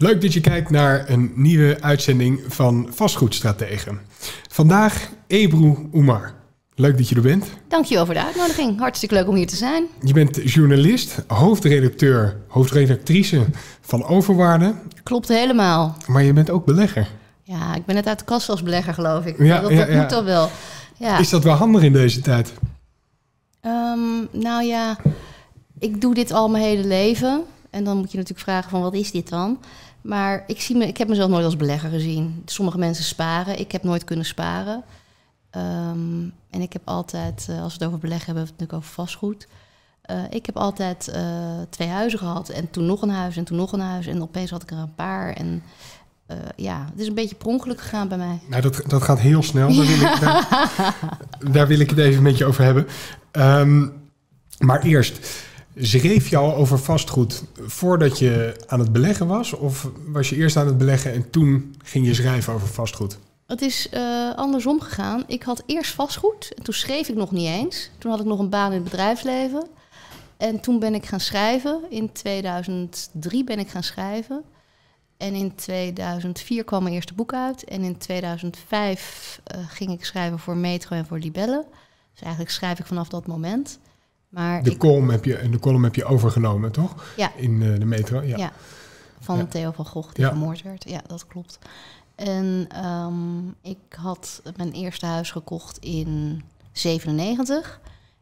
Leuk dat je kijkt naar een nieuwe uitzending van Vastgoedstrategen. Vandaag Ebru Oemar. Leuk dat je er bent. Dankjewel voor de uitnodiging. Hartstikke leuk om hier te zijn. Je bent journalist, hoofdredacteur, hoofdredactrice van Overwaarde. Klopt helemaal. Maar je bent ook belegger. Ja, ik ben net uit de kast als belegger, geloof ik. Ja, dat ja, dat ja. moet dan wel. Ja. Is dat wel handig in deze tijd? Ehm, nou ja, ik doe dit al mijn hele leven. En dan moet je natuurlijk vragen van wat is dit dan? Maar ik, zie me, ik heb mezelf nooit als belegger gezien. Sommige mensen sparen. Ik heb nooit kunnen sparen. Ehm, en ik heb altijd, eh, als we het over beleggen hebben, hebben we het natuurlijk over vastgoed. Eh, ik heb altijd eh, twee huizen gehad en toen nog een huis en toen nog een huis. En opeens had ik er een paar. En ja, het is een beetje per ongeluk gegaan bij mij. Nou, dat, dat gaat heel snel. Daar wil, ik, daar, daar wil ik het even met je over hebben. Ehm, maar eerst, schreef je al over vastgoed voordat je aan het beleggen was? Of was je eerst aan het beleggen en toen ging je schrijven over vastgoed? Het is eh, andersom gegaan. Ik had eerst vastgoed en toen schreef ik nog niet eens. Toen had ik nog een baan in het bedrijfsleven. En toen ben ik gaan schrijven. In 2003 ben ik gaan schrijven. En in 2004 kwam mijn eerste boek uit. En in 2005 eh, ging ik schrijven voor Metro en voor Libelle. Dus eigenlijk schrijf ik vanaf dat moment. Maar De ik, column heb je, de column heb je overgenomen, toch? Ja. In eh, de metro, ja. Ja. van Ja. Theo van Gogh, die Ja. vermoord werd. Ja, dat klopt. En ehm, ik had mijn eerste huis gekocht in 97.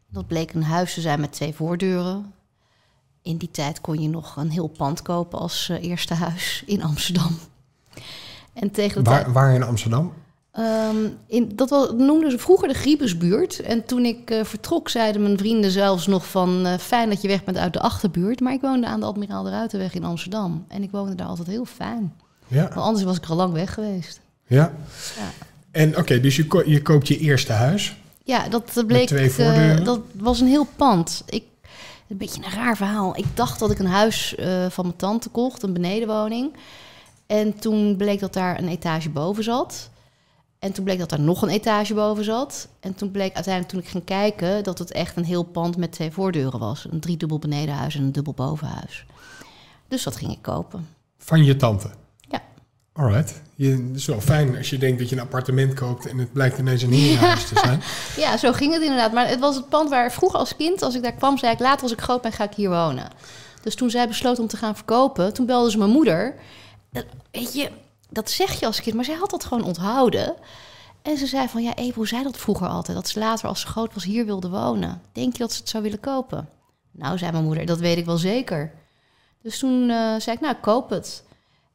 Dat bleek een huis te zijn met twee voordeuren. In die tijd kon je nog een heel pand kopen als eh, eerste huis in Amsterdam. En tegen de tijd... Waar, waar in Amsterdam? Ehm, in, dat was, noemden ze vroeger de Griebesbuurt. En toen ik eh, vertrok, zeiden mijn vrienden zelfs nog van... eh, fijn dat je weg bent uit de achterbuurt. Maar ik woonde aan de Admiraal de Ruitenweg in Amsterdam. En ik woonde daar altijd heel fijn. Ja. Want anders was ik al lang weg geweest. ja. Ja. En oké, dus je, ko- je koopt je eerste huis. Ja, dat bleek... voordeuren? dat was een heel pand. Ik, een beetje een raar verhaal. Ik dacht dat ik een huis van mijn tante kocht, een benedenwoning. En toen bleek dat daar een etage boven zat. En toen bleek dat daar nog een etage boven zat. En toen bleek uiteindelijk, toen ik ging kijken, dat het echt een heel pand met twee voordeuren was. Een driedubbel benedenhuis en een dubbel bovenhuis. Dus dat ging ik kopen. Van je tante. Ja. Alright. Je, het is wel fijn als je denkt dat je een appartement koopt en het blijkt ineens een herenhuis te zijn. Ja, zo ging het inderdaad. Maar het was het pand waar vroeger als kind, als ik daar kwam, zei ik later als ik groot ben, ga ik hier wonen. Dus toen zij besloot om te gaan verkopen, toen belde ze mijn moeder. Eh, Weet je, dat zeg je als kind, maar zij had dat gewoon onthouden. En ze zei van, ja, Ebro zei dat vroeger altijd, dat ze later als ze groot was hier wilde wonen. Denk je dat ze het zou willen kopen? Nou, zei mijn moeder, dat weet ik wel zeker. Dus toen eh, zei ik, nou, koop het.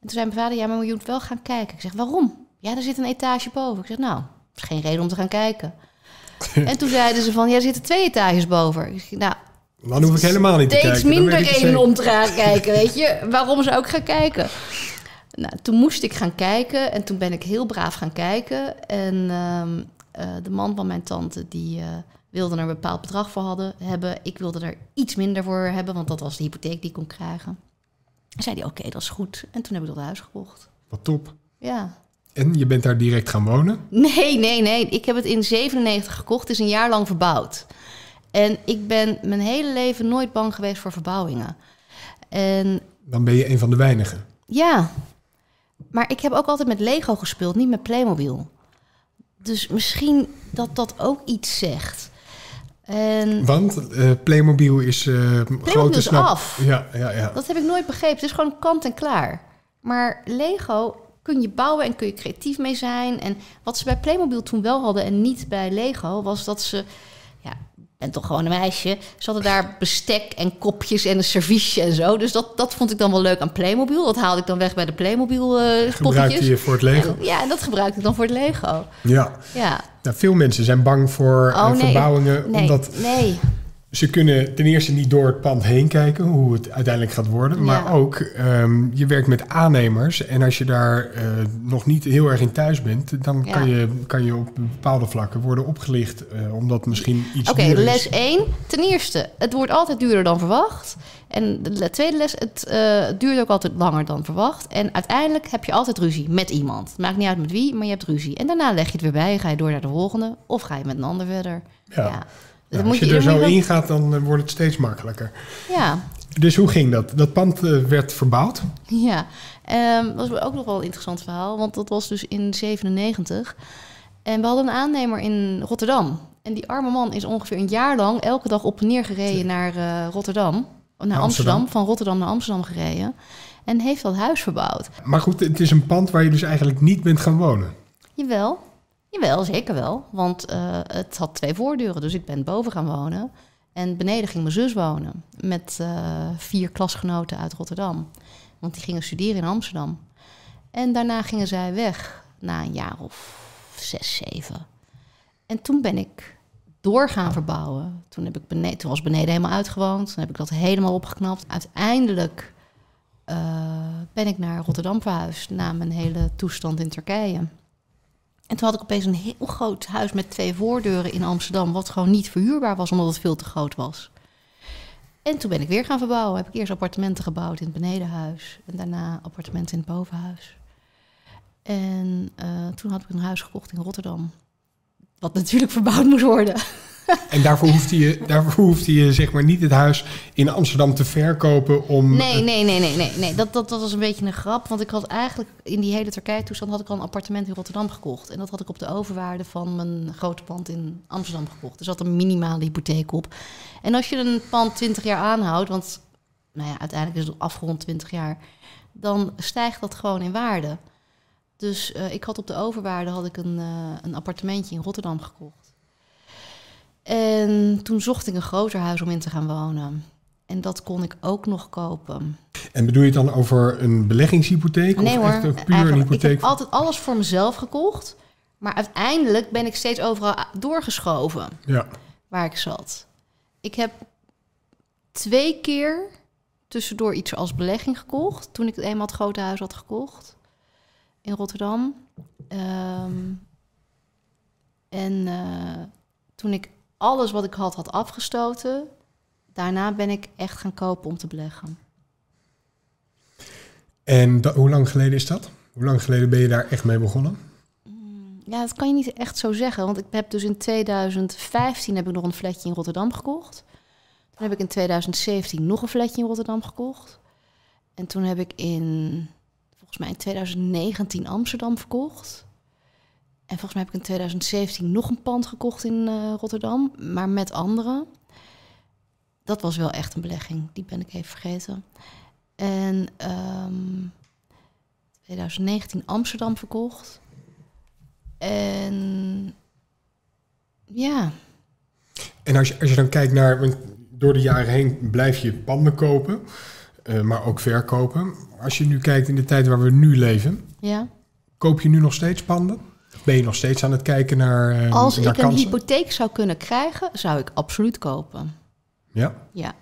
En toen zei mijn vader, ja, maar je moet wel gaan kijken. Ik zeg, waarom? Ja, er zit een etage boven. Ik zeg, nou, is geen reden om te gaan kijken. en toen zeiden ze van, ja, er zitten twee etages boven. Ik zeg, nou, Dan hoef ik helemaal niet te steeds kijken. dan minder reden om te gaan kijken, weet je. Waarom zou ik gaan kijken? Nou, toen moest ik gaan kijken en toen ben ik heel braaf gaan kijken. En ehm, eh, de man van mijn tante, die eh, wilde er een bepaald bedrag voor hadden, hebben. Ik wilde er iets minder voor hebben, want dat was de hypotheek die ik kon krijgen. En zei hij, oké, dat is goed. En toen heb ik dat huis gekocht. Wat top. Ja. En je bent daar direct gaan wonen. Nee, nee, nee. Ik heb het in 97 gekocht. Het is een jaar lang verbouwd. En ik ben mijn hele leven nooit bang geweest voor verbouwingen. En Dan ben je een van de weinigen. ja, maar ik heb ook altijd met Lego gespeeld, niet met Playmobil. Dus misschien dat dat ook iets zegt. En Want eh, Playmobil is eh grote is snap. af. Ja, ja, ja. dat heb ik nooit begrepen. Het is gewoon kant en klaar. Maar Lego kun je bouwen en kun je creatief mee zijn. En wat ze bij Playmobil toen wel hadden en niet bij Lego, was dat ze. Ben toch gewoon een meisje. Ze hadden daar bestek en kopjes en een serviesje en zo. Dus dat, dat vond ik dan wel leuk aan Playmobil. Dat haalde ik dan weg bij de Playmobil eh Gebruikte je voor het Lego. En- ja, en dat gebruikte ik dan voor het Lego. Ja. Ja. Nou, veel mensen zijn bang voor Oh, eh, verbouwingen. Nee, Omdat nee. Ze kunnen ten eerste niet door het pand heen kijken hoe het uiteindelijk gaat worden. Maar Ja. ook, ehm, je werkt met aannemers. En als je daar eh, nog niet heel erg in thuis bent, dan Ja. kan, je, kan je op bepaalde vlakken worden opgelicht. eh, omdat misschien iets Oké, les 1. Ten eerste, het wordt altijd duurder dan verwacht. En de tweede les, het eh, duurt ook altijd langer dan verwacht. En uiteindelijk heb je altijd ruzie met iemand. Het maakt niet uit met wie, maar je hebt ruzie. En daarna leg je het weer bij, ga je door naar de volgende. Of ga je met een ander verder. Ja. Ja. Als je je- er zo in gaat, dan eh, wordt het steeds makkelijker. Ja, Dus hoe ging dat? Dat pand eh, werd verbouwd. Ja, Ehm dat was ook nog wel een interessant verhaal, want dat was dus in 97. En we hadden een aannemer in Rotterdam. En die arme man is ongeveer een jaar lang elke dag op en neer gereden naar eh, Rotterdam. Naar Amsterdam. Amsterdam. van Rotterdam naar Amsterdam gereden. En heeft dat huis verbouwd. Maar goed, het is een pand waar je dus eigenlijk niet bent gaan wonen. Jawel, jawel, zeker wel. Want eh, het had twee voordeuren, dus ik ben boven gaan wonen. En beneden ging mijn zus wonen met eh, vier klasgenoten uit Rotterdam. Want die gingen studeren in Amsterdam. En daarna gingen zij weg na een jaar of zes, zeven. En toen ben ik door gaan verbouwen. Toen, heb ik beneden, toen was beneden helemaal uitgewoond. Toen heb ik dat helemaal opgeknapt. Uiteindelijk eh, ben ik naar Rotterdam verhuisd na mijn hele toestand in Turkije. En toen had ik opeens een heel groot huis met twee voordeuren in Amsterdam, wat gewoon niet verhuurbaar was omdat het veel te groot was. En toen ben ik weer gaan verbouwen. Heb ik eerst appartementen gebouwd in het benedenhuis en daarna appartementen in het bovenhuis. En eh, toen had ik een huis gekocht in Rotterdam, wat natuurlijk verbouwd moest worden. En daarvoor hoefde je, daarvoor hoefde je zeg maar niet het huis in Amsterdam te verkopen om... Nee, nee, nee, nee, nee. nee. Dat, dat, dat was een beetje een grap. Want ik had eigenlijk in die hele Turkije-toestand had ik al een appartement in Rotterdam gekocht. En dat had ik op de overwaarde van mijn grote pand in Amsterdam gekocht. Er zat een minimale hypotheek op. En als je een pand 20 jaar aanhoudt, want nou ja, uiteindelijk is het afgerond 20 jaar, dan stijgt dat gewoon in waarde. Dus eh, ik had op de overwaarde had ik een, eh, een appartementje in Rotterdam gekocht. En toen zocht ik een groter huis om in te gaan wonen. En dat kon ik ook nog kopen. En bedoel je het dan over een beleggingshypotheek? Nee of hoor, echt een puur een eigenlijk, ik hypotheek? heb altijd alles voor mezelf gekocht. Maar uiteindelijk ben ik steeds overal doorgeschoven Ja. waar ik zat. Ik heb twee keer tussendoor iets als belegging gekocht. Toen ik eenmaal het grote huis had gekocht in Rotterdam. Ehm, en eh, toen ik alles wat ik had had afgestoten, daarna ben ik echt gaan kopen om te beleggen. En hoe lang geleden is dat? Hoe lang geleden ben je daar echt mee begonnen? Ja, dat kan je niet echt zo zeggen. Want ik heb dus in 2015 heb ik nog een flatje in Rotterdam gekocht. Toen heb ik in 2017 nog een flatje in Rotterdam gekocht. En toen heb ik in, volgens mij in 2019 Amsterdam verkocht. En volgens mij heb ik in 2017 nog een pand gekocht in eh, Rotterdam, maar met anderen. Dat was wel echt een belegging, die ben ik even vergeten. En ehm 2019 Amsterdam verkocht. En ja, En als je, als je dan kijkt naar, want door de jaren heen blijf je panden kopen, eh, maar ook verkopen. Als je nu kijkt in de tijd waar we nu leven, ja. koop je nu nog steeds panden? Ben je nog steeds aan het kijken naar, eh, Als naar ik een hypotheek zou kunnen krijgen, zou ik absoluut kopen. Ja. Ja,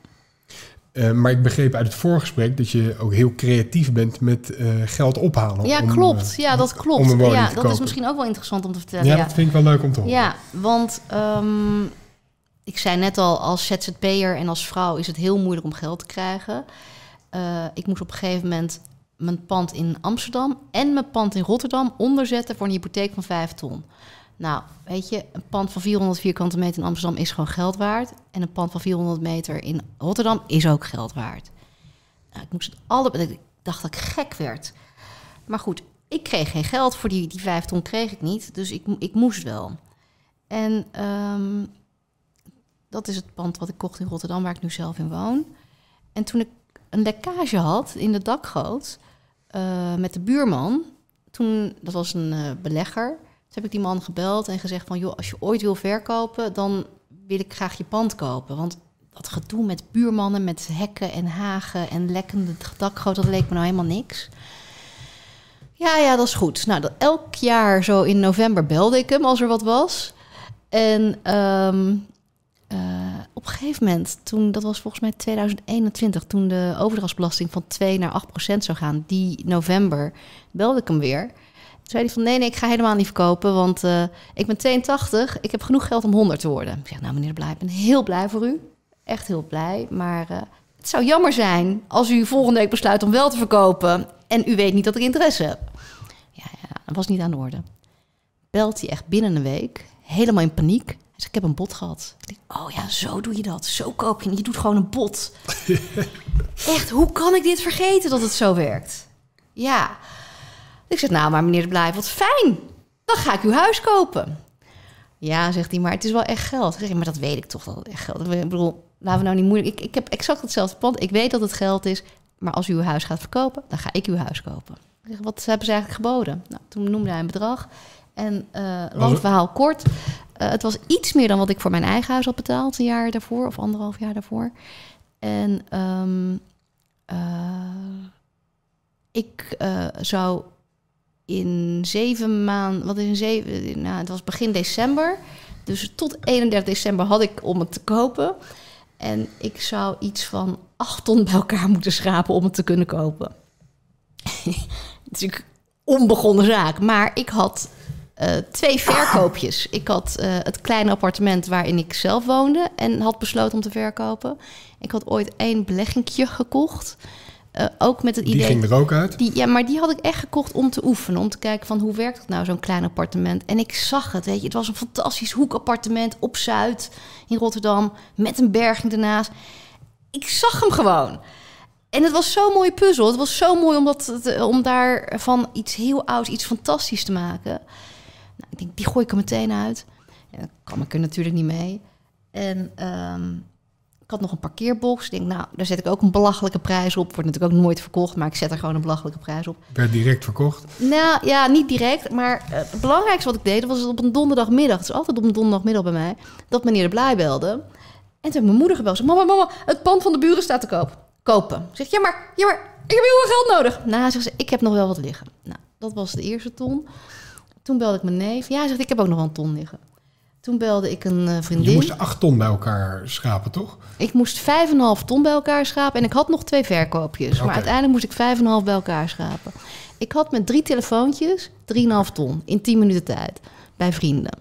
Eh, maar ik begreep uit het voorgesprek dat je ook heel creatief bent met eh, geld ophalen. ja om, klopt. Ja, dat klopt. om een woning ja, dat is kopen. misschien ook wel interessant om te vertellen. ja, Ja, dat vind ik wel leuk om te horen. Ja, want ehm, ik zei net al, als ZZP'er en als vrouw is het heel moeilijk om geld te krijgen. Ik moest op een gegeven moment mijn pand in Amsterdam en mijn pand in Rotterdam onderzetten voor een hypotheek van 5 ton. Nou, weet je, een pand van 400 vierkante meter in Amsterdam is gewoon geld waard. En een pand van 400 meter in Rotterdam is ook geld waard. Nou, ik moest het alle... Ik dacht dat ik gek werd. Maar goed, ik kreeg geen geld voor die, die vijf ton kreeg ik niet. Dus ik, ik moest wel. En ehm, dat is het pand wat ik kocht in Rotterdam, waar ik nu zelf in woon. En toen ik een lekkage had in de dakgoot eh, met de buurman, toen, dat was een eh, belegger, toen heb ik die man gebeld en gezegd van, joh, als je ooit wil verkopen, dan wil ik graag je pand kopen. Want dat gedoe met buurmannen, met hekken en hagen en lekkende dakgoot, dat leek me nou helemaal niks. Ja, ja, dat is goed. Nou, dat, elk jaar zo in november belde ik hem als er wat was. En eh, op een gegeven moment, toen, dat was volgens mij 2021, toen de overdrachtsbelasting van 2 naar 8 procent zou gaan, die november, belde ik hem weer. Toen zei hij van nee, nee, ik ga helemaal niet verkopen, want eh, ik ben 82, ik heb genoeg geld om 100 te worden. Ik zeg, nou meneer Blij, ik ben heel blij voor u. Echt heel blij, maar eh, het zou jammer zijn als u volgende week besluit om wel te verkopen en u weet niet dat ik interesse heb. Ja, ja dat was niet aan de orde. Belt hij echt binnen een week, helemaal in paniek. Zegt, ik heb een bot gehad. Ik denk, oh ja, zo doe je dat. Zo koop je. Je doet gewoon een bot. Echt, hoe kan ik dit vergeten dat het zo werkt? Ja. Ik zeg, nou, maar meneer de Blij, wat fijn. Dan ga ik uw huis kopen. Ja, zegt hij, maar het is wel echt geld. Ik zeg, maar dat weet ik toch het echt geld. Ik bedoel, laten we nou niet moeilijk... Ik, ik heb exact hetzelfde pand. Ik weet dat het geld is. Maar als u uw huis gaat verkopen, dan ga ik uw huis kopen. Ik zeg, wat hebben ze eigenlijk geboden? Nou, toen noemde hij een bedrag. En uh, lang verhaal kort. Uh, het was iets meer dan wat ik voor mijn eigen huis had betaald een jaar daarvoor, of anderhalf jaar daarvoor. En um, uh, ik zou in zeven maanden, wat is een zeven, nou, het was begin december. Dus tot 31 december had ik om het te kopen. En ik zou iets van acht ton bij elkaar moeten schrapen om het te kunnen kopen. Natuurlijk onbegonnen zaak. Maar ik had uh, twee verkoopjes. Ik had uh, het kleine appartement waarin ik zelf woonde en had besloten om te verkopen. Ik had ooit één beleggingje gekocht. Uh, ook met het die idee. ging er ook uit? Die, ja, maar die had ik echt gekocht om te oefenen. Om te kijken van hoe werkt het nou, zo'n klein appartement. En ik zag het, weet je. Het was een fantastisch hoekappartement op Zuid in Rotterdam. Met een berging ernaast. Ik zag hem gewoon. En het was zo'n mooie puzzel. Het was zo mooi om, dat, om daarvan iets heel ouds, iets fantastisch te maken. Ik denk, die gooi ik er meteen uit. Ja, dan kwam ik er natuurlijk niet mee. En um, ik had nog een parkeerbox. Ik denk, nou, daar zet ik ook een belachelijke prijs op. Wordt natuurlijk ook nooit verkocht, maar ik zet er gewoon een belachelijke prijs op. Werd direct verkocht? Nou ja, niet direct. Maar uh, het belangrijkste wat ik deed, was op een donderdagmiddag. Het is altijd op een donderdagmiddag bij mij. Dat meneer de Blij belde. En toen heb mijn moeder gebeld. Ze mama, mama, het pand van de buren staat te koop. Kopen. Zeg, ja maar, ja maar, ik heb heel veel geld nodig. Nou, zegt ze, ik heb nog wel wat liggen. Nou, dat was de eerste ton. Toen belde ik mijn neef. Ja, zegt, ik heb ook nog wel een ton liggen. Toen belde ik een uh, vriendin. Je moest acht ton bij elkaar schapen, toch? Ik moest 5,5 ton bij elkaar schapen. En ik had nog twee verkoopjes. Okay. Maar uiteindelijk moest ik 5,5 bij elkaar schapen. Ik had met drie telefoontjes 3,5 ton in 10 minuten tijd. Bij vrienden.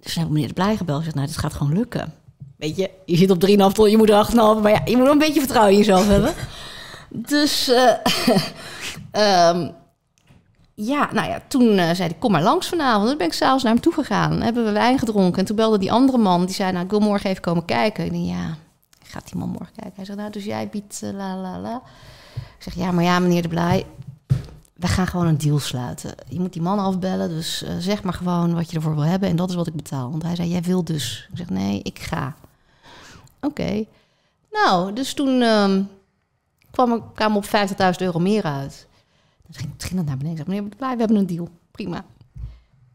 Dus heb ik meneer de Blij gebeld. Ik zeg, nou, dit gaat gewoon lukken. Weet je, je zit op 3,5 ton, je moet er 8,5. Maar ja, je moet wel een beetje vertrouwen in jezelf hebben. Dus... Uh, um, ja, nou ja, toen uh, zei hij, kom maar langs vanavond. Toen ben ik s'avonds naar hem toe gegaan. Dan hebben we wijn gedronken. En toen belde die andere man, die zei, nou, ik wil morgen even komen kijken. Ik denk, ja, gaat die man morgen kijken? Hij zegt, nou, dus jij biedt uh, la la la. Ik zeg, ja, maar ja, meneer De Blij, we gaan gewoon een deal sluiten. Je moet die man afbellen, dus uh, zeg maar gewoon wat je ervoor wil hebben. En dat is wat ik betaal. Want hij zei, jij wil dus. Ik zeg, nee, ik ga. Oké. Nou, dus toen um, kwam ik, op 50.000 euro meer uit. Dus ging, ging dat naar beneden. Ik zei, meneer Blij, we hebben een deal. Prima.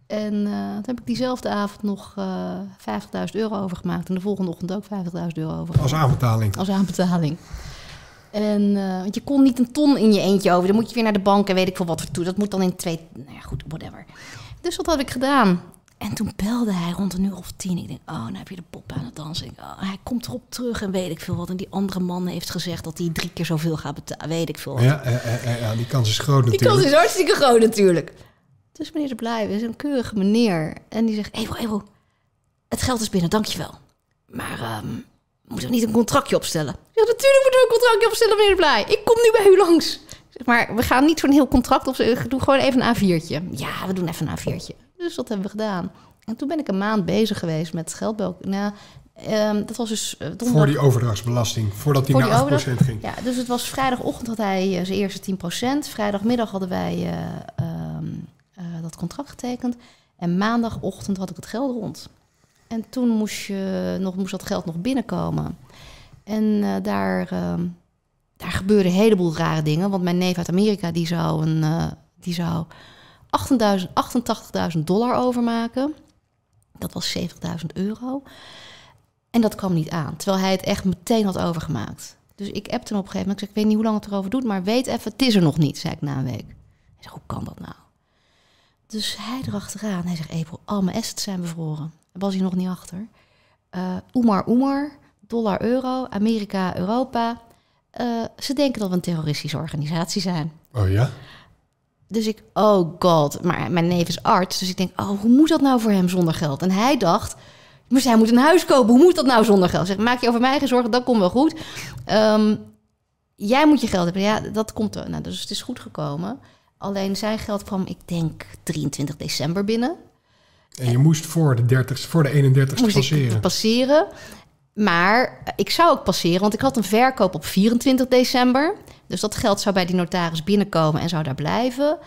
En uh, toen heb ik diezelfde avond nog uh, 50.000 euro overgemaakt. En de volgende ochtend ook 50.000 euro over. Als aanbetaling? Als aanbetaling. En uh, want je kon niet een ton in je eentje over. Dan moet je weer naar de bank en weet ik veel wat voor toe. Dat moet dan in twee... Nou ja, goed, whatever. Dus wat heb ik gedaan? En toen belde hij rond een uur of tien. Ik denk, oh, nou heb je de pop aan het dansen. Ik, oh, hij komt erop terug en weet ik veel wat. En die andere man heeft gezegd dat hij drie keer zoveel gaat betalen. Weet ik veel wat. Ja, ja, ja, die kans is groot natuurlijk. Die kans is hartstikke groot natuurlijk. Dus meneer de Blij is een keurige meneer. En die zegt, Evo, Evo, het geld is binnen, dankjewel. Maar um, moeten we niet een contractje opstellen? Ja, natuurlijk moeten we een contractje opstellen, meneer de Blij. Ik kom nu bij u langs. Zeg maar, we gaan niet zo'n heel contract opstellen. Doe gewoon even een A4'tje. Ja, we doen even een A4'tje. Dus dat hebben we gedaan. En toen ben ik een maand bezig geweest met geld. Nou, um, dat was dus donderdag. Voor die overdrachtsbelasting, voordat die Voor naar die 8% ging. Ja, dus het was vrijdagochtend had hij uh, zijn eerste 10%. Vrijdagmiddag hadden wij uh, um, dat contract getekend. En maandagochtend had ik het geld rond. En toen moest, je nog, moest dat geld nog binnenkomen. En daar, daar gebeurden een heleboel rare dingen. Want mijn neef uit Amerika, die zou een... die zou 88.000 dollar overmaken. Dat was 70.000 euro. En dat kwam niet aan, terwijl hij het echt meteen had overgemaakt. Dus ik appte hem op een gegeven moment. Ik zei, ik weet niet hoe lang het erover doet, maar weet even, het is er nog niet, zei ik na een week. Hij zei, hoe kan dat nou? Dus hij erachteraan. Hij zegt, April, al mijn assets zijn bevroren. Was hij nog niet achter. Uh, Oemar Oemar, dollar euro, Amerika, Europa. Uh, ze denken dat we een terroristische organisatie zijn. Oh ja? Dus ik, oh god, maar mijn neef is arts. Dus ik denk, oh, hoe moet dat nou voor hem zonder geld? En hij dacht, maar hij moet een huis kopen. Hoe moet dat nou zonder geld? Zeg, maak je over mij geen zorgen, dat komt wel goed. Um, jij moet je geld hebben. Ja, dat komt er. Nou, dus het is goed gekomen. Alleen zijn geld kwam, ik denk, 23 december binnen. En je moest voor de 30 voor de 31ste moest passeren. ik passeren. Maar ik zou ook passeren, want ik had een verkoop op 24 december. Dus dat geld zou bij die notaris binnenkomen en zou daar blijven.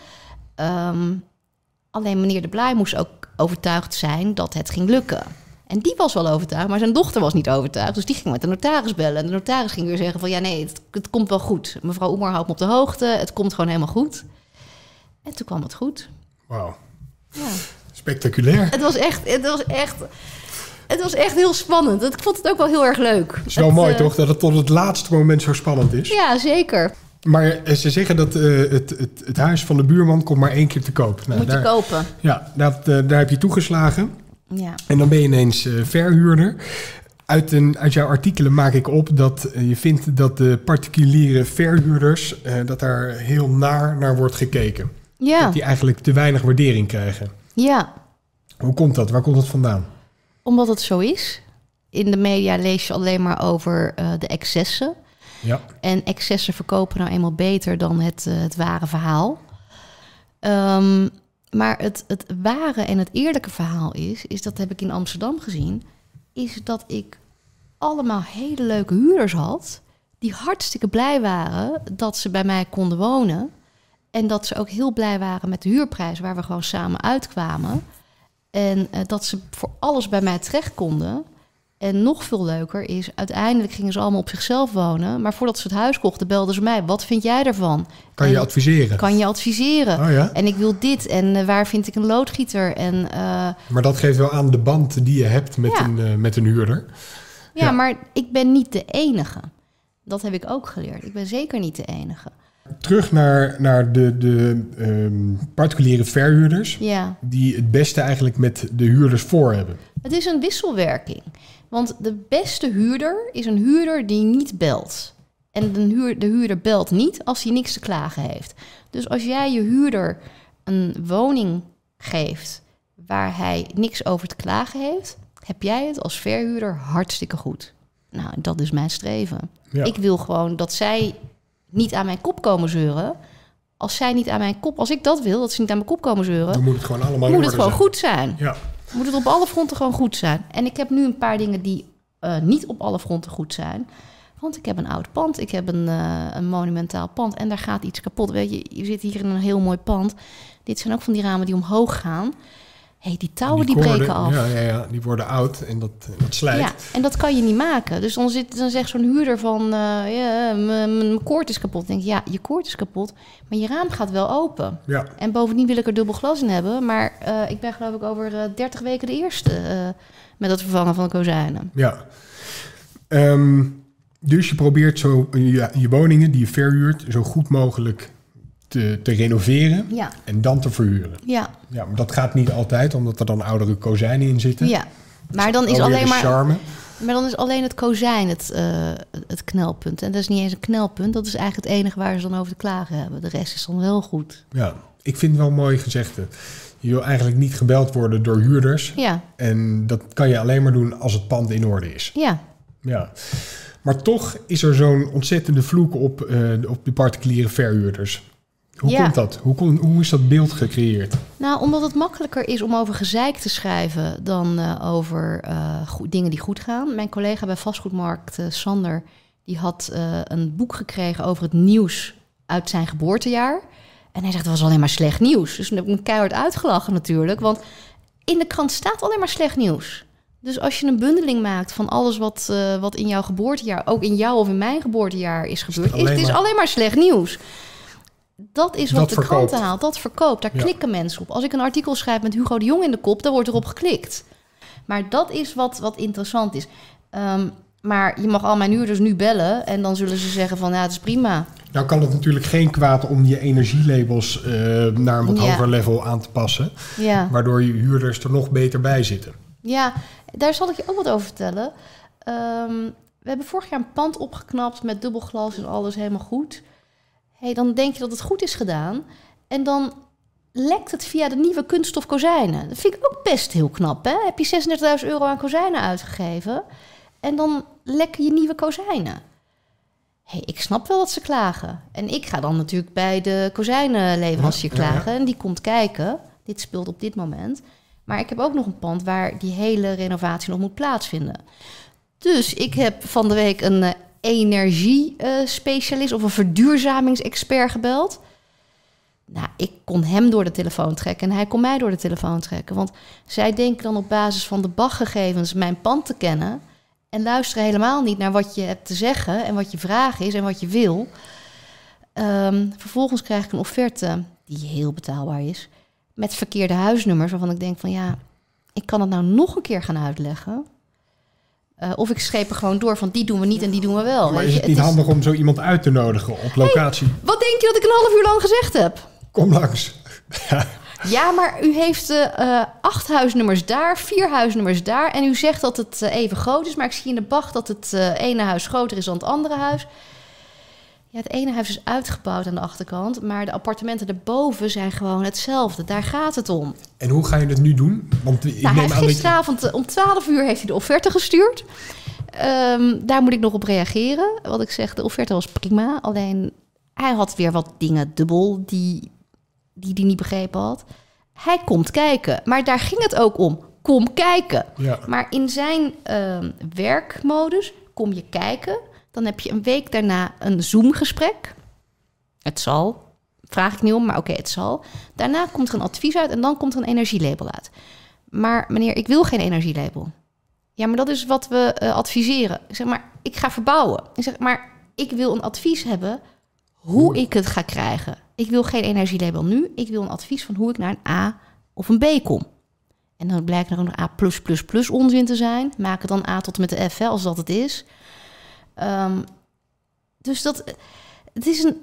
Ehm, alleen meneer De Blaai moest ook overtuigd zijn dat het ging lukken. En die was wel overtuigd, maar zijn dochter was niet overtuigd. Dus die ging met de notaris bellen. En de notaris ging weer zeggen van... ja, nee, het, het komt wel goed. Mevrouw Oemer houdt me op de hoogte. Het komt gewoon helemaal goed. En toen kwam het goed. Wauw, Ja. spectaculair. Het was echt... Het was echt het was echt heel spannend. Ik vond het ook wel heel erg leuk. Het is wel Het, mooi, eh, toch? Dat het tot het laatste moment zo spannend is. Ja, zeker. Maar eh, ze zeggen dat eh, het, het, het huis van de buurman komt maar één keer te koop. Nou, Moet je kopen. Ja, dat, daar heb je toegeslagen. Ja. En dan ben je ineens verhuurder. Uit, een, uit jouw artikelen maak ik op dat je vindt dat de particuliere verhuurders... dat daar heel naar naar wordt gekeken. Ja. Dat die eigenlijk te weinig waardering krijgen. ja, Hoe komt dat? Waar komt dat vandaan? Omdat het zo is. In de media lees je alleen maar over eh, de excessen. Ja, En excessen verkopen nou eenmaal beter dan het, eh, het ware verhaal. Ehm, maar het, het ware en het eerlijke verhaal is, is, dat heb ik in Amsterdam gezien, is dat ik allemaal hele leuke huurders had, die hartstikke blij waren dat ze bij mij konden wonen. En dat ze ook heel blij waren met de huurprijs waar we gewoon samen uitkwamen. En eh, dat ze voor alles bij mij terecht konden. En nog veel leuker is, uiteindelijk gingen ze allemaal op zichzelf wonen. Maar voordat ze het huis kochten, belden ze mij. Wat vind jij ervan? kan je En adviseren? kan je adviseren? Oh ja? En ik wil dit. En eh, waar vind ik een loodgieter? En eh, Maar dat geeft wel aan de band die je hebt met, Ja. een, met een huurder. ja, Ja. maar ik ben niet de enige. Dat heb ik ook geleerd. Ik ben zeker niet de enige. Terug naar, naar de, de ehm, particuliere verhuurders... Ja, die het beste eigenlijk met de huurders voor hebben. het is een wisselwerking. Want de beste huurder is een huurder die niet belt. En de, huur, de huurder belt niet als hij niks te klagen heeft. Dus als jij je huurder een woning geeft waar hij niks over te klagen heeft, heb jij het als verhuurder hartstikke goed. Nou, dat is mijn streven. Ja. Ik wil gewoon dat zij niet aan mijn kop komen zeuren. Als zij niet aan mijn kop, als ik dat wil, dat ze niet aan mijn kop komen zeuren, Dan moet het gewoon allemaal moet het gewoon zijn. goed zijn. Ja, Moet het op alle fronten gewoon goed zijn. En ik heb nu een paar dingen die eh, niet op alle fronten goed zijn. Want ik heb een oud pand, ik heb een, eh, een monumentaal pand en daar gaat iets kapot. Weet je, je zit hier in een heel mooi pand. Dit zijn ook van die ramen die omhoog gaan. Hey, die touwen die, koorden, breken af. Ja, ja, ja, die worden oud en dat, dat slijt. Ja, en dat kan je niet maken. Dus dan, zit, dan zegt zo'n huurder van... eh, ja, mijn- koord is kapot. Dan denk ik, ja, je koord is kapot, maar je raam gaat wel open. Ja, En bovendien wil ik er dubbel glas in hebben. Maar eh, ik ben geloof ik over eh 30 weken de eerste met het vervangen van de kozijnen. ja. Ehm, dus je probeert zo je, je woningen die je verhuurt zo goed mogelijk te, te renoveren Ja, en dan te verhuren. ja, Ja, maar dat gaat niet altijd, omdat er dan oudere kozijnen in zitten. ja. Maar dan, is Alweer alleen maar, charme. maar dan is alleen het kozijn het, eh, het knelpunt. En dat is niet eens een knelpunt. Dat is eigenlijk het enige waar ze dan over te klagen hebben. De rest is dan wel goed. Ja, ik vind het wel mooi gezegde. Je wil eigenlijk niet gebeld worden door huurders. Ja, En dat kan je alleen maar doen als het pand in orde is. ja. Ja. Maar toch is er zo'n ontzettende vloek op, eh, op de particuliere verhuurders. Hoe Ja. komt dat? Hoe, kon, hoe is dat beeld gecreëerd? Nou, omdat het makkelijker is om over gezeik te schrijven dan eh, over eh, goed- dingen die goed gaan. Mijn collega bij vastgoedmarkt, eh, Sander, die had een boek gekregen over het nieuws uit zijn geboortejaar. En hij zegt, het was alleen maar slecht nieuws. Dus toen heb ik hem keihard uitgelachen natuurlijk. Want in de krant staat alleen maar slecht nieuws. Dus als je een bundeling maakt van alles wat, wat in jouw geboortejaar, ook in jouw of in mijn geboortejaar is gebeurd, is, het is maar- alleen maar slecht nieuws. Dat is wat Dat de verkoopt. kranten haalt. Dat verkoopt. Daar Ja. klikken mensen op. Als ik een artikel schrijf met Hugo de Jong in de kop, dan wordt erop geklikt. Maar dat is wat, wat interessant is. Ehm, maar je mag al mijn huurders nu bellen en dan zullen ze zeggen van ja, het is prima. Nou kan het natuurlijk geen kwaad om je energielabels eh, naar een wat Ja. hoger level aan te passen. Ja. Waardoor je huurders er nog beter bij zitten. Ja, daar zal ik je ook wat over vertellen. Ehm, we hebben vorig jaar een pand opgeknapt met dubbelglas en alles helemaal goed. Hey, dan denk je dat het goed is gedaan. En dan lekt het via de nieuwe kunststof kozijnen. Dat vind ik ook best heel knap. Hè? Heb je 36.000 euro aan kozijnen uitgegeven... en dan lekken je nieuwe kozijnen. hey, ik snap wel dat ze klagen. En ik ga dan natuurlijk bij de kozijnenleverancier Ja, ja, ja. klagen... en die komt kijken. Dit speelt op dit moment... Maar ik heb ook nog een pand waar die hele renovatie nog moet plaatsvinden. Dus ik heb van de week een uh, energiespecialist of een verduurzamingsexpert gebeld. Nou, ik kon hem door de telefoon trekken en hij kon mij door de telefoon trekken. Want zij denken dan op basis van de BAG-gegevens mijn pand te kennen. En luisteren helemaal niet naar wat je hebt te zeggen en wat je vraag is en wat je wil. Um, vervolgens krijg ik een offerte die heel betaalbaar is. Met verkeerde huisnummers waarvan ik denk van ja, ik kan het nou nog een keer gaan uitleggen. Uh, of ik scheep er gewoon door van die doen we niet en die doen we wel. Maar is het niet het handig om zo iemand uit te nodigen op locatie? Hey, wat denk je dat ik een half uur lang gezegd heb? Kom langs. ja, maar u heeft uh, acht huisnummers daar, vier huisnummers daar. En u zegt dat het uh, even groot is. Maar ik zie in de bach dat het ene huis groter is dan het andere huis. Ja, het ene huis is uitgebouwd aan de achterkant, maar de appartementen erboven zijn gewoon hetzelfde. Daar gaat het om. En hoe ga je het nu doen? Want ik nou, neem gisteravond je... om 12 uur heeft hij de offerte gestuurd. Um, daar moet ik nog op reageren. Wat ik zeg, de offerte was prima. Alleen hij had weer wat dingen dubbel die die hij niet begrepen had. Hij komt kijken. Maar daar ging het ook om. Kom kijken. Ja. Maar in zijn uh, werkmodus kom je kijken. Dan heb je een week daarna een Zoom-gesprek. Het zal. Vraag ik niet om, maar oké, het zal. Daarna komt er een advies uit en dan komt er een energielabel uit. Maar meneer, ik wil geen energielabel. Ja, maar dat is wat we uh, adviseren. Ik zeg maar, ik ga verbouwen. Ik zeg maar, ik wil een advies hebben hoe ik het ga krijgen. Ik wil geen energielabel nu. Ik wil een advies van hoe ik naar een A of een B kom. En dan blijkt er ook nog A onzin te zijn. Maak het dan A tot en met de F, hè, als dat het is. Um, dus dat, het is een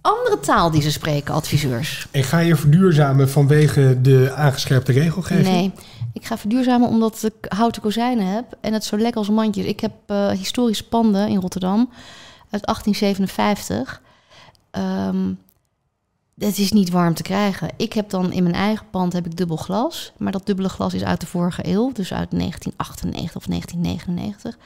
andere taal die ze spreken, adviseurs. En ga je verduurzamen vanwege de aangescherpte regelgeving? Nee, ik ga verduurzamen omdat ik houten kozijnen heb en het zo lekker als mandjes. Ik heb uh, historische panden in Rotterdam uit 1857. Um, het is niet warm te krijgen. Ik heb dan in mijn eigen pand heb ik dubbel glas. Maar dat dubbele glas is uit de vorige eeuw. Dus uit 1998 of 1999.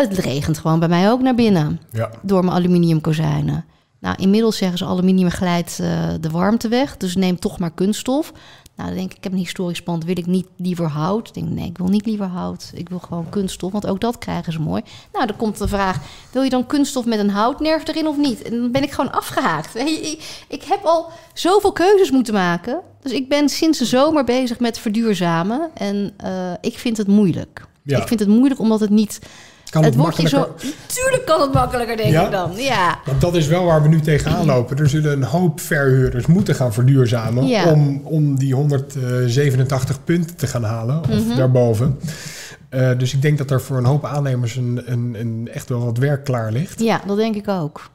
Het regent gewoon bij mij ook naar binnen. Ja. Door mijn aluminiumkozijnen. Nou, inmiddels zeggen ze aluminium glijdt uh, de warmte weg. Dus neem toch maar kunststof. Nou, dan denk ik, ik heb een historisch pand, wil ik niet liever hout? Ik denk, nee, ik wil niet liever hout. Ik wil gewoon kunststof, want ook dat krijgen ze mooi. Nou, dan komt de vraag, wil je dan kunststof met een houtnerf erin of niet? En dan ben ik gewoon afgehaakt. Ik, ik heb al zoveel keuzes moeten maken. Dus ik ben sinds de zomer bezig met verduurzamen. En uh, ik vind het moeilijk. Ja. Ik vind het moeilijk omdat het niet kan het, het wordt je zo. Tuurlijk kan het makkelijker, denk ik dan. Ja. Want dat is wel waar we nu tegenaan lopen. Er zullen een hoop verhuurders moeten gaan verduurzamen. Ja. Om, om die 187 punten te gaan halen. Of Mhm. daarboven. Uh, dus ik denk dat er voor een hoop aannemers een, een, een echt wel wat werk klaar ligt. Ja, dat denk ik ook.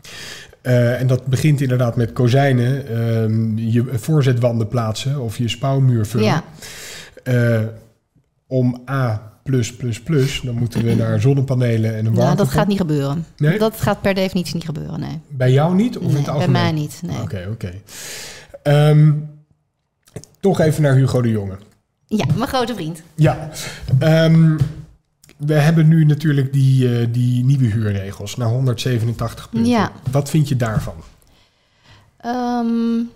Uh, en dat begint inderdaad met kozijnen, uh, je voorzetwanden plaatsen of je spouwmuur vullen. Ja. Uh, om A plus, plus, plus, dan moeten we naar zonnepanelen en een warmte. Ja, dat gaat niet gebeuren. Nee? Dat gaat per definitie niet gebeuren, nee. Bij jou niet? Of nee, in het algemeen? bij mij niet, nee. Oké, oké. Um, toch even naar Hugo de Jonge. Ja, mijn grote vriend. Ja. Um, we hebben nu natuurlijk die, uh, die nieuwe huurregels naar 187 punten. Ja. Wat vind je daarvan? Um,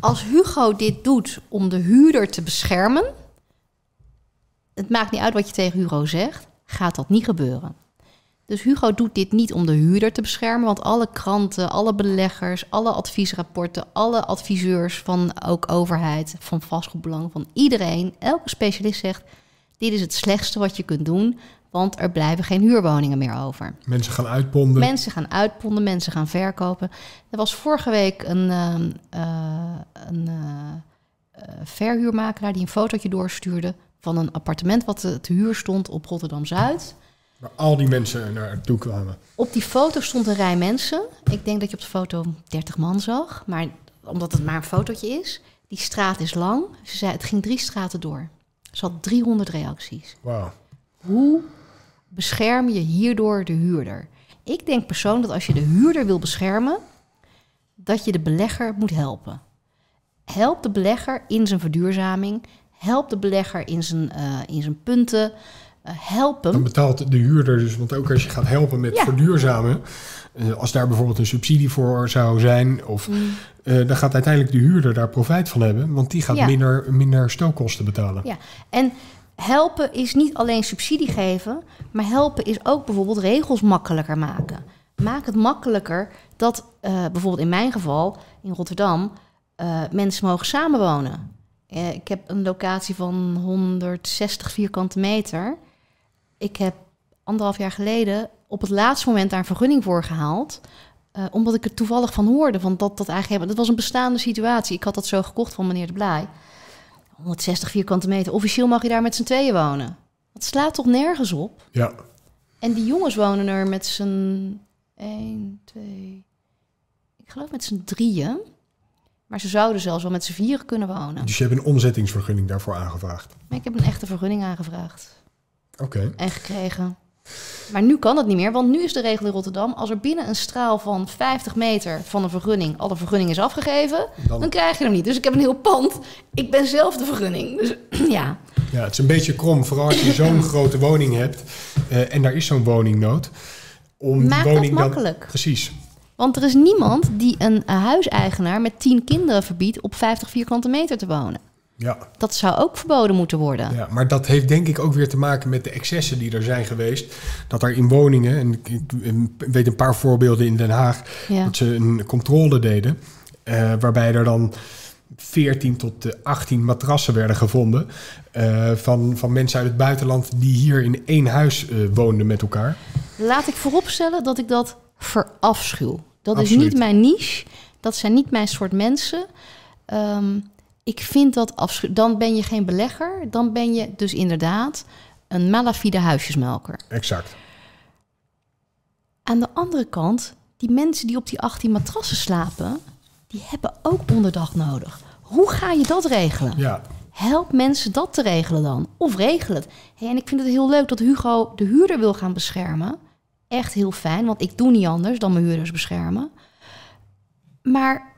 als Hugo dit doet om de huurder te beschermen, het maakt niet uit wat je tegen Hugo zegt, gaat dat niet gebeuren. Dus Hugo doet dit niet om de huurder te beschermen, want alle kranten, alle beleggers, alle adviesrapporten, alle adviseurs van ook overheid, van vastgoedbelang, van iedereen, elke specialist zegt: dit is het slechtste wat je kunt doen, want er blijven geen huurwoningen meer over. Mensen gaan uitponden. Mensen gaan uitponden, mensen gaan verkopen. Er was vorige week een, uh, uh, een uh, verhuurmakelaar die een fotootje doorstuurde van een appartement wat te, te huur stond op Rotterdam Zuid. Waar al die mensen naartoe kwamen. Op die foto stond een rij mensen. Ik denk dat je op de foto 30 man zag, maar omdat het maar een fotootje is. Die straat is lang. Ze zei, het ging drie straten door. Ze had 300 reacties. Wauw. Hoe bescherm je hierdoor de huurder? Ik denk persoonlijk dat als je de huurder wil beschermen, dat je de belegger moet helpen. Help de belegger in zijn verduurzaming. Help de belegger in zijn, uh, in zijn punten. helpen. Dan betaalt de huurder dus, want ook als je gaat helpen met Ja. verduurzamen, eh, als daar bijvoorbeeld een subsidie voor zou zijn, of, Mm. eh, dan gaat uiteindelijk de huurder daar profijt van hebben, want die gaat Ja. minder, minder stookkosten betalen. Ja, en helpen is niet alleen subsidie geven, maar helpen is ook bijvoorbeeld regels makkelijker maken. Maak het makkelijker dat eh, bijvoorbeeld in mijn geval in Rotterdam eh, mensen mogen samenwonen. Eh, ik heb een locatie van 160 vierkante meter. Ik heb anderhalf jaar geleden op het laatste moment daar een vergunning voor gehaald. eh, omdat ik er toevallig van hoorde. Van dat, dat, eigenlijk, dat was een bestaande situatie. Ik had dat zo gekocht van meneer De Blij. 160 vierkante meter. Officieel mag je daar met z'n tweeën wonen. Dat slaat toch nergens op? Ja. En die jongens wonen er met z'n 1, 2, ik geloof met z'n drieën. Maar ze zouden zelfs wel met z'n vieren kunnen wonen. Dus je hebt een omzettingsvergunning daarvoor aangevraagd. Ik heb een echte vergunning aangevraagd Oké. en gekregen. Maar nu kan het niet meer, want nu is de regel in Rotterdam... als er binnen een straal van 50 meter van een vergunning... alle vergunning is afgegeven, Dan- dan krijg je hem niet. Dus ik heb een heel pand. Ik ben zelf de vergunning. Dus ja, Ja, het is een beetje krom, vooral als je zo'n grote woning hebt eh, en daar is zo'n woningnood. Om Maak die dat woning dan... makkelijk. Precies. Want er is niemand die een eh, huiseigenaar met 10 kinderen verbiedt... op 50 vierkante meter te wonen. Ja, Dat zou ook verboden moeten worden. ja, maar dat heeft denk ik ook weer te maken met de excessen die er zijn geweest. Dat er in woningen, en ik, ik weet een paar voorbeelden in Den Haag, Ja. dat ze een controle deden. eh, waarbij er dan 14 tot eh, 18 matrassen werden gevonden. eh, van, van mensen uit het buitenland die hier in één huis eh, woonden met elkaar. Laat ik vooropstellen dat ik dat verafschuw. Dat is niet mijn niche. Dat zijn niet mijn soort mensen. Ehm, ik vind dat afschuw. Dan ben je geen belegger. Dan ben je dus inderdaad een malafide huisjesmelker. Exact. Aan de andere kant, die mensen die op die 18 matrassen slapen, die hebben ook onderdag nodig. Hoe ga je dat regelen? Ja, Help mensen dat te regelen dan. Of regel het. Hey, en ik vind het heel leuk dat Hugo de huurder wil gaan beschermen. Echt heel fijn, want ik doe niet anders dan mijn huurders beschermen. Maar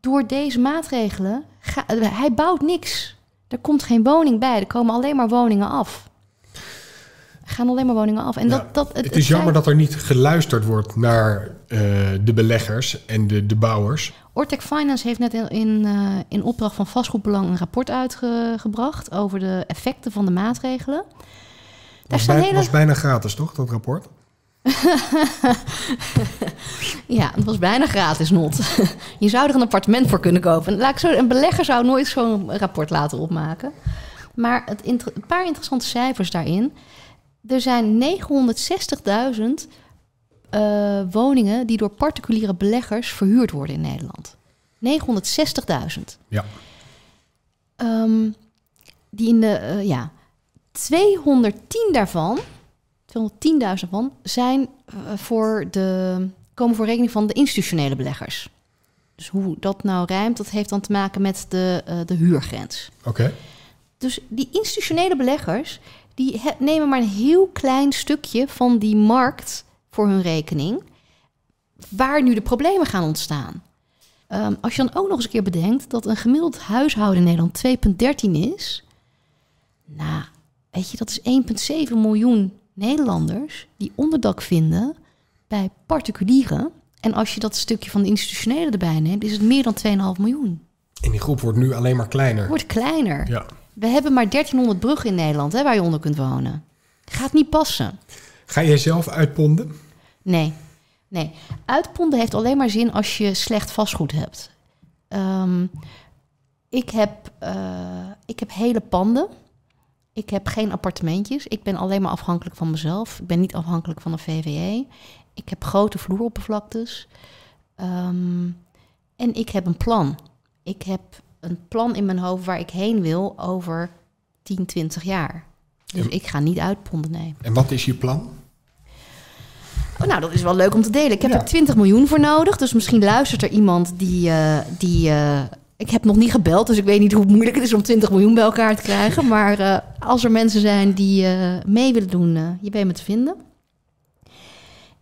door deze maatregelen, ga, hij bouwt niks. Er komt geen woning bij, er komen alleen maar woningen af. Er gaan alleen maar woningen af. En Ja, dat, dat, het, is jammer dat er niet geluisterd wordt naar eh, de beleggers en de, de bouwers. Ortec Finance heeft net in, in, eh, in opdracht van vastgoedbelang een rapport uitgebracht over de effecten van de maatregelen. Daar Was, bij- hele... was bijna gratis, toch, dat rapport? Ja, het was bijna gratis not. Je zou er een appartement voor kunnen kopen. Laat ik zo, een belegger zou nooit zo'n rapport laten opmaken. Maar het een paar interessante cijfers daarin. Er zijn 960.000 eh, woningen die door particuliere beleggers verhuurd worden in Nederland. 960.000. Ja. Ehm, die in de, eh, ja, 210 daarvan, 210.000 daarvan, zijn eh, voor de, komen voor rekening van de institutionele beleggers. Dus hoe dat nou rijmt, dat heeft dan te maken met de, eh, de huurgrens. Oké. Dus die institutionele beleggers, die nemen maar een heel klein stukje van die markt voor hun rekening, waar nu de problemen gaan ontstaan. Ehm, als je dan ook nog eens een keer bedenkt dat een gemiddeld huishouden in Nederland 2,13 is, nou, weet je, dat is 1,7 miljoen Nederlanders die onderdak vinden bij particulieren. En als je dat stukje van de institutionele erbij neemt, is het meer dan 2,5 miljoen. En die groep wordt nu alleen maar kleiner. Wordt kleiner. Ja. We hebben maar 1300 bruggen in Nederland hè, waar je onder kunt wonen. Gaat niet passen. Ga jij zelf uitponden? Nee, nee. Uitponden heeft alleen maar zin als je slecht vastgoed hebt. Ehm, ik, heb, eh, ik heb hele panden. Ik heb geen appartementjes. Ik ben alleen maar afhankelijk van mezelf. Ik ben niet afhankelijk van een VVE. Ik heb grote vloeroppervlaktes. Ehm, en ik heb een plan. Ik heb een plan in mijn hoofd waar ik heen wil over 10, 20 jaar. Dus ik ga niet uitponden, nee. En wat is je plan? Oh, nou, dat is wel leuk om te delen. Ik heb Ja. er 20 miljoen voor nodig. Dus misschien luistert er iemand die. eh, die eh, ik heb nog niet gebeld, dus ik weet niet hoe moeilijk het is om 20 miljoen bij elkaar te krijgen. Maar eh, als er mensen zijn die eh, mee willen doen, eh, je weet me te vinden.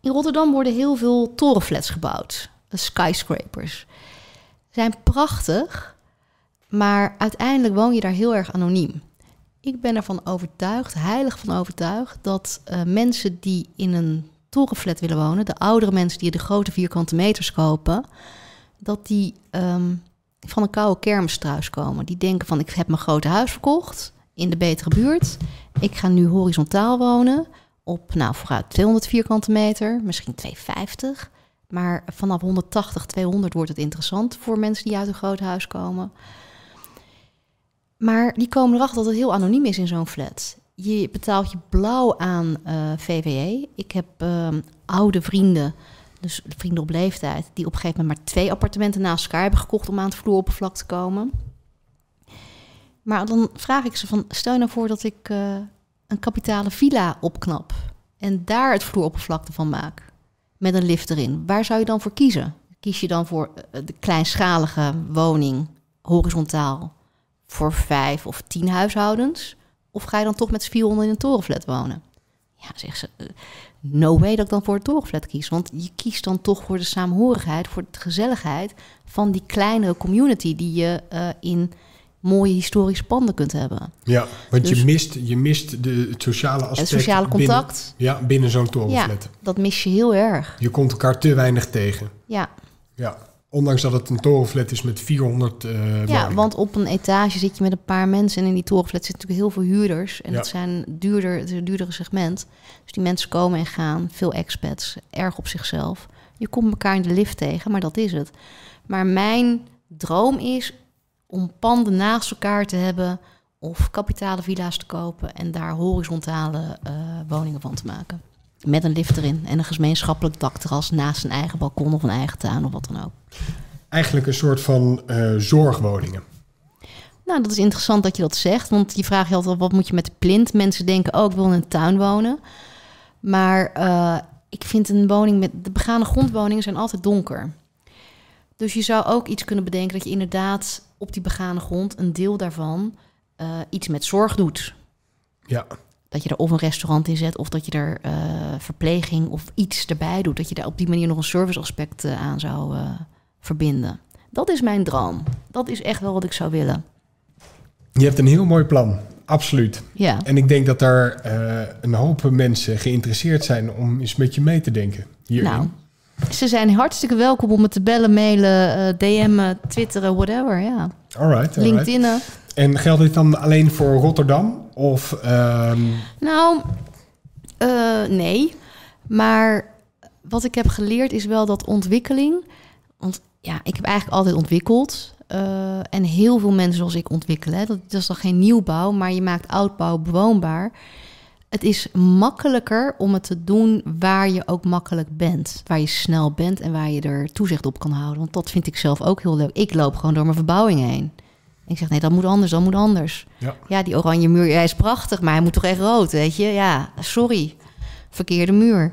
In Rotterdam worden heel veel torenflats gebouwd. Skyscrapers. Zijn prachtig, maar uiteindelijk woon je daar heel erg anoniem. Ik ben ervan overtuigd, heilig van overtuigd, dat mensen die in een torenflat willen wonen, de oudere mensen die de grote vierkante meters kopen, dat die um, van een koude kermis thuis komen. Die denken van ik heb mijn grote huis verkocht in de betere buurt. Ik ga nu horizontaal wonen op nou vooruit 200 vierkante meter, misschien 250. Maar vanaf 180, 200 wordt het interessant voor mensen die uit een groot huis komen. Maar die komen erachter dat het heel anoniem is in zo'n flat. Je betaalt je blauw aan uh, VWE. Ik heb uh, oude vrienden, dus vrienden op leeftijd, die op een gegeven moment maar twee appartementen naast elkaar hebben gekocht om aan het vloeroppervlak te komen. Maar dan vraag ik ze van, stel nou voor dat ik uh, een kapitale villa opknap en daar het vloeroppervlakte van maak met een lift erin. Waar zou je dan voor kiezen? Kies je dan voor de kleinschalige woning, horizontaal, voor vijf of tien huishoudens? Of ga je dan toch met z'n 400 in een torenflat wonen? Ja, zegt ze, uh, no way dat ik dan voor een torenflat kies. Want je kiest dan toch voor de saamhorigheid, voor de gezelligheid van die kleine community die je uh, in mooie historische panden kunt hebben. Ja, want dus, je, mist, je mist de, het sociale aspect. Het sociale contact. Binnen, ja, binnen zo'n torenflat. Ja, dat mis je heel erg. Je komt elkaar te weinig tegen. Ja. Ja. Ondanks dat het een torenflat is met 400 uh, Ja, woningen. want op een etage zit je met een paar mensen... en in die torenflat zitten natuurlijk heel veel huurders. En Ja. dat zijn duurder, het is een duurdere segment. Dus die mensen komen en gaan, veel expats, erg op zichzelf. Je komt elkaar in de lift tegen, maar dat is het. Maar mijn droom is om panden naast elkaar te hebben... of kapitale villa's te kopen... en daar horizontale eh, woningen van te maken. Met een lift erin en een gemeenschappelijk dakterras... naast een eigen balkon of een eigen tuin of wat dan ook. Eigenlijk een soort van eh, zorgwoningen. Nou, dat is interessant dat je dat zegt. Want je vraagt je altijd, wat moet je met de plint? Mensen denken, oh, ik wil in een tuin wonen. Maar uh, ik vind een woning met... De begane grondwoningen zijn altijd donker. Dus je zou ook iets kunnen bedenken... dat je inderdaad op die begane grond... een deel daarvan uh, iets met zorg doet. Ja. Dat je er of een restaurant in zet... of dat je er uh, verpleging of iets erbij doet. Dat je daar op die manier nog een serviceaspect aan zou verbinden. Dat is mijn droom. Dat is echt wel wat ik zou willen. Je hebt een heel mooi plan, absoluut. Ja. En ik denk dat daar een hoop mensen geïnteresseerd zijn om eens met je mee te denken hierin. Nou, ze zijn hartstikke welkom om me te bellen, mailen, DM'en, twitteren, whatever. Ja. Alright, alright. LinkedIn. En geldt dit dan alleen voor Rotterdam? Of, um... Nou, uh, nee. Maar wat ik heb geleerd is wel dat ontwikkeling... Want ja, ik heb eigenlijk altijd ontwikkeld. Uh, en heel veel mensen zoals ik ontwikkelen. Dat, dat is dan geen nieuwbouw, maar je maakt oudbouw bewoonbaar. Het is makkelijker om het te doen waar je ook makkelijk bent. Waar je snel bent en waar je er toezicht op kan houden. Want dat vind ik zelf ook heel leuk. Ik loop gewoon door mijn verbouwing heen. Ik zeg, nee, dat moet anders, dat moet anders. Ja, ja die oranje muur, hij is prachtig, maar hij moet toch echt rood, weet je? Ja, sorry. Verkeerde muur.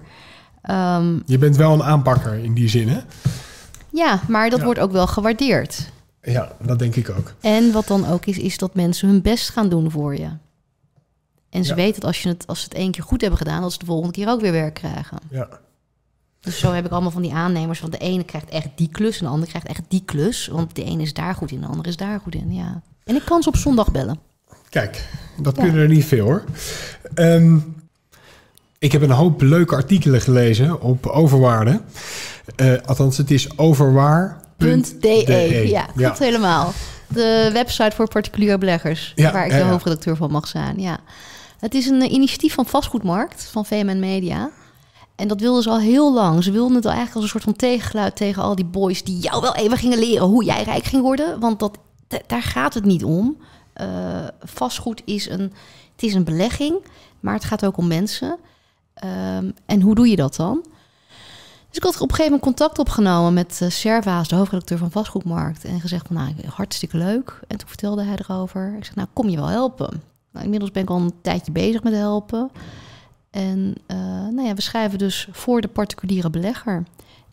Um, je bent wel een aanpakker in die zin, hè? Ja, maar dat Ja. wordt ook wel gewaardeerd. Ja, dat denk ik ook. En wat dan ook is, is dat mensen hun best gaan doen voor je. En ze Ja. weten dat als, je het, als ze het één keer goed hebben gedaan, dat ze de volgende keer ook weer werk krijgen. Ja. Dus zo heb ik allemaal van die aannemers. Want de ene krijgt echt die klus en de andere krijgt echt die klus. Want de ene is daar goed in, de andere is daar goed in. Ja. En ik kan ze op zondag bellen. Kijk, dat Ja. kunnen er niet veel hoor. Ehm, ik heb een hoop leuke artikelen gelezen op overwaarde. Eh, althans, het is overwaar.de. .de. Ja, klopt helemaal. De website voor particuliere beleggers. Ja, waar ik ja, de ja. hoofdredacteur van mag zijn. Ja. Het is een eh, initiatief van Vastgoedmarkt, van VMN Media. En dat wilden ze al heel lang. Ze wilden het al eigenlijk als een soort van tegengeluid tegen al die boys... die jou wel even gingen leren hoe jij rijk ging worden. Want dat, da- daar gaat het niet om. Eh, vastgoed is een, het is een belegging, maar het gaat ook om mensen. Ehm, en hoe doe je dat dan? Dus ik had op een gegeven moment contact opgenomen met uh, Servaas, de hoofdredacteur van Vastgoedmarkt. En gezegd van, nou, hartstikke leuk. En toen vertelde hij erover. Ik zei, nou, kom je wel helpen? Nou, inmiddels ben ik al een tijdje bezig met helpen. En uh, nou ja, we schrijven dus voor de particuliere belegger.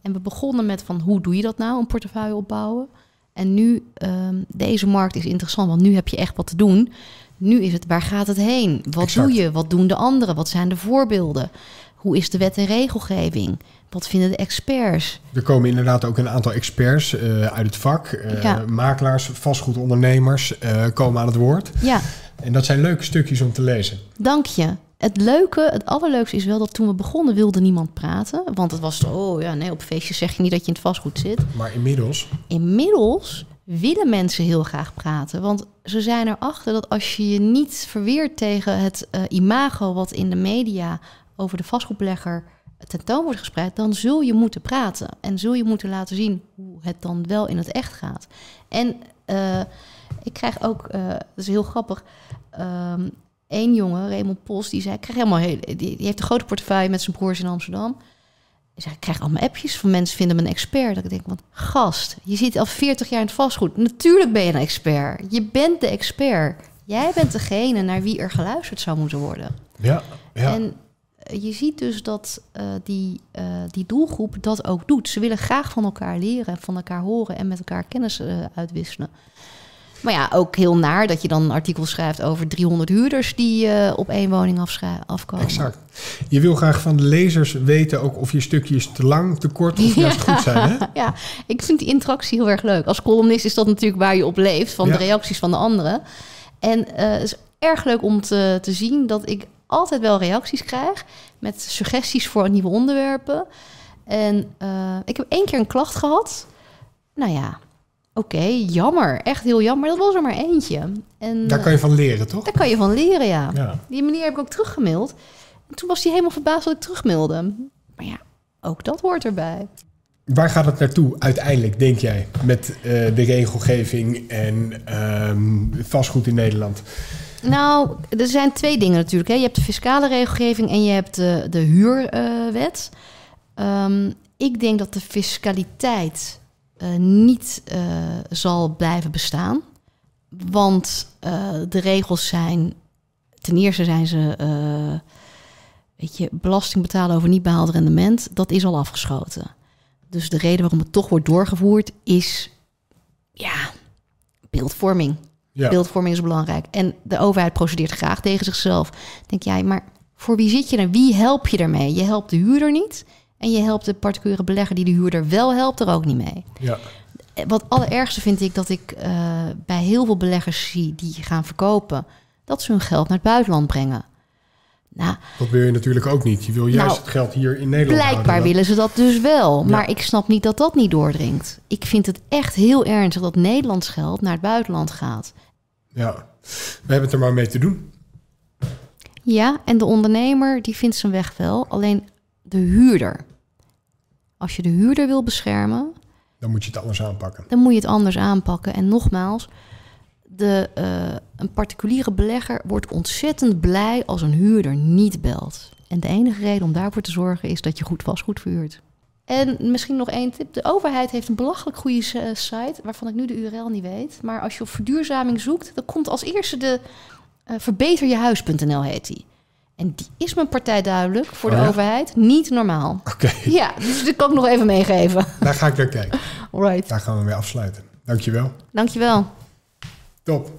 En we begonnen met van, hoe doe je dat nou, een portefeuille opbouwen? En nu, um, deze markt is interessant, want nu heb je echt wat te doen. Nu is het, waar gaat het heen? Wat Exact. doe je? Wat doen de anderen? Wat zijn de voorbeelden? Hoe is de wet en regelgeving? Wat vinden de experts? Er komen inderdaad ook een aantal experts eh, uit het vak. eh, Ja. Makelaars, vastgoedondernemers eh, komen aan het woord. Ja, En dat zijn leuke stukjes om te lezen. dank je. Het leuke, het allerleukste is wel dat toen we begonnen wilde niemand praten. Want het was, oh ja, nee, op feestjes zeg je niet dat je in het vastgoed zit. Maar inmiddels, Inmiddels willen mensen heel graag praten. Want ze zijn erachter dat als je je niet verweert tegen het eh, imago wat in de media over de vastgoedbelegger tentoon wordt gespreid, dan zul je moeten praten. En zul je moeten laten zien hoe het dan wel in het echt gaat. En eh, ik krijg ook, eh, dat is heel grappig, ehm één jongen, Raymond Pos, die zei, ik krijg helemaal heel, die, die heeft een grote portefeuille met zijn broers in Amsterdam. Ik zeg, ik krijg allemaal appjes van mensen vinden me een expert. Dat ik denk, want gast, je zit al 40 jaar in het vastgoed. Natuurlijk ben je een expert. Je bent de expert. Jij bent degene naar wie er geluisterd zou moeten worden. ja, ja. En eh, je ziet dus dat eh, die, eh, die doelgroep dat ook doet. Ze willen graag van elkaar leren, van elkaar horen en met elkaar kennis uitwisselen. Maar ja, ook heel naar dat je dan een artikel schrijft over 300 huurders die eh, op één woning afkomen. exact. Je wil graag van de lezers weten ook of je stukjes te lang, te kort of juist goed zijn. Hè? Ja, ik vind die interactie heel erg leuk. Als columnist is dat natuurlijk waar je op leeft, van Ja. de reacties van de anderen. En eh, het is erg leuk om te, te zien dat ik altijd wel reacties krijg met suggesties voor nieuwe onderwerpen. En eh, ik heb één keer een klacht gehad. Nou ja, oké, jammer. Echt heel jammer. Dat was er maar eentje. En Daar kan je van leren, toch? daar kan je van leren, ja. Ja. Die meneer heb ik ook teruggemaild. En toen was hij helemaal verbaasd dat ik terugmailde. Maar ja, ook dat hoort erbij. Waar gaat het naartoe uiteindelijk, denk jij, met eh, de regelgeving en ehm, vastgoed in Nederland? Nou, er zijn twee dingen natuurlijk. Hè. Je hebt de fiscale regelgeving en je hebt de, de huurwet. Ehm, ik denk dat de fiscaliteit eh, niet eh, zal blijven bestaan. Want eh, de regels zijn... Ten eerste zijn ze... weet je, belasting betalen over niet behaald rendement. Dat is al afgeschoten. Dus de reden waarom het toch wordt doorgevoerd is... Ja, beeldvorming. Ja. Beeldvorming is belangrijk. En de overheid procedeert graag tegen zichzelf. Denk jij, maar voor wie zit je er? Wie help je ermee? Je helpt de huurder niet. En je helpt de particuliere belegger die de huurder wel helpt er ook niet mee. ja. Wat allerergste vind ik dat ik eh, bij heel veel beleggers zie die gaan verkopen, dat ze hun geld naar het buitenland brengen. Nou, Dat wil je natuurlijk ook niet. Je wil juist Nou, het geld hier in Nederland Blijkbaar houden. willen ze dat dus wel. Ja. Maar ik snap niet dat dat niet doordringt. Ik vind het echt heel ernstig dat Nederlands geld naar het buitenland gaat. Ja, we hebben het er maar mee te doen. Ja, en de ondernemer die vindt zijn weg wel. Alleen de huurder. Als je de huurder wil beschermen, Dan moet je het anders aanpakken. dan moet je het anders aanpakken. En nogmaals, de, eh, een particuliere belegger wordt ontzettend blij als een huurder niet belt. En de enige reden om daarvoor te zorgen is dat je goed vastgoed verhuurt. En misschien nog één tip. De overheid heeft een belachelijk goede eh, site, waarvan ik nu de URL niet weet. Maar als je op verduurzaming zoekt, dan komt als eerste de eh, verbeterjehuis.nl heet die. En die is mijn partij duidelijk voor Oh de ja? overheid niet normaal. Oké, Ja, dus dat kan ik nog even meegeven. daar ga ik naar kijken. Alright. Daar gaan we mee afsluiten. Dankjewel. Dankjewel. Top.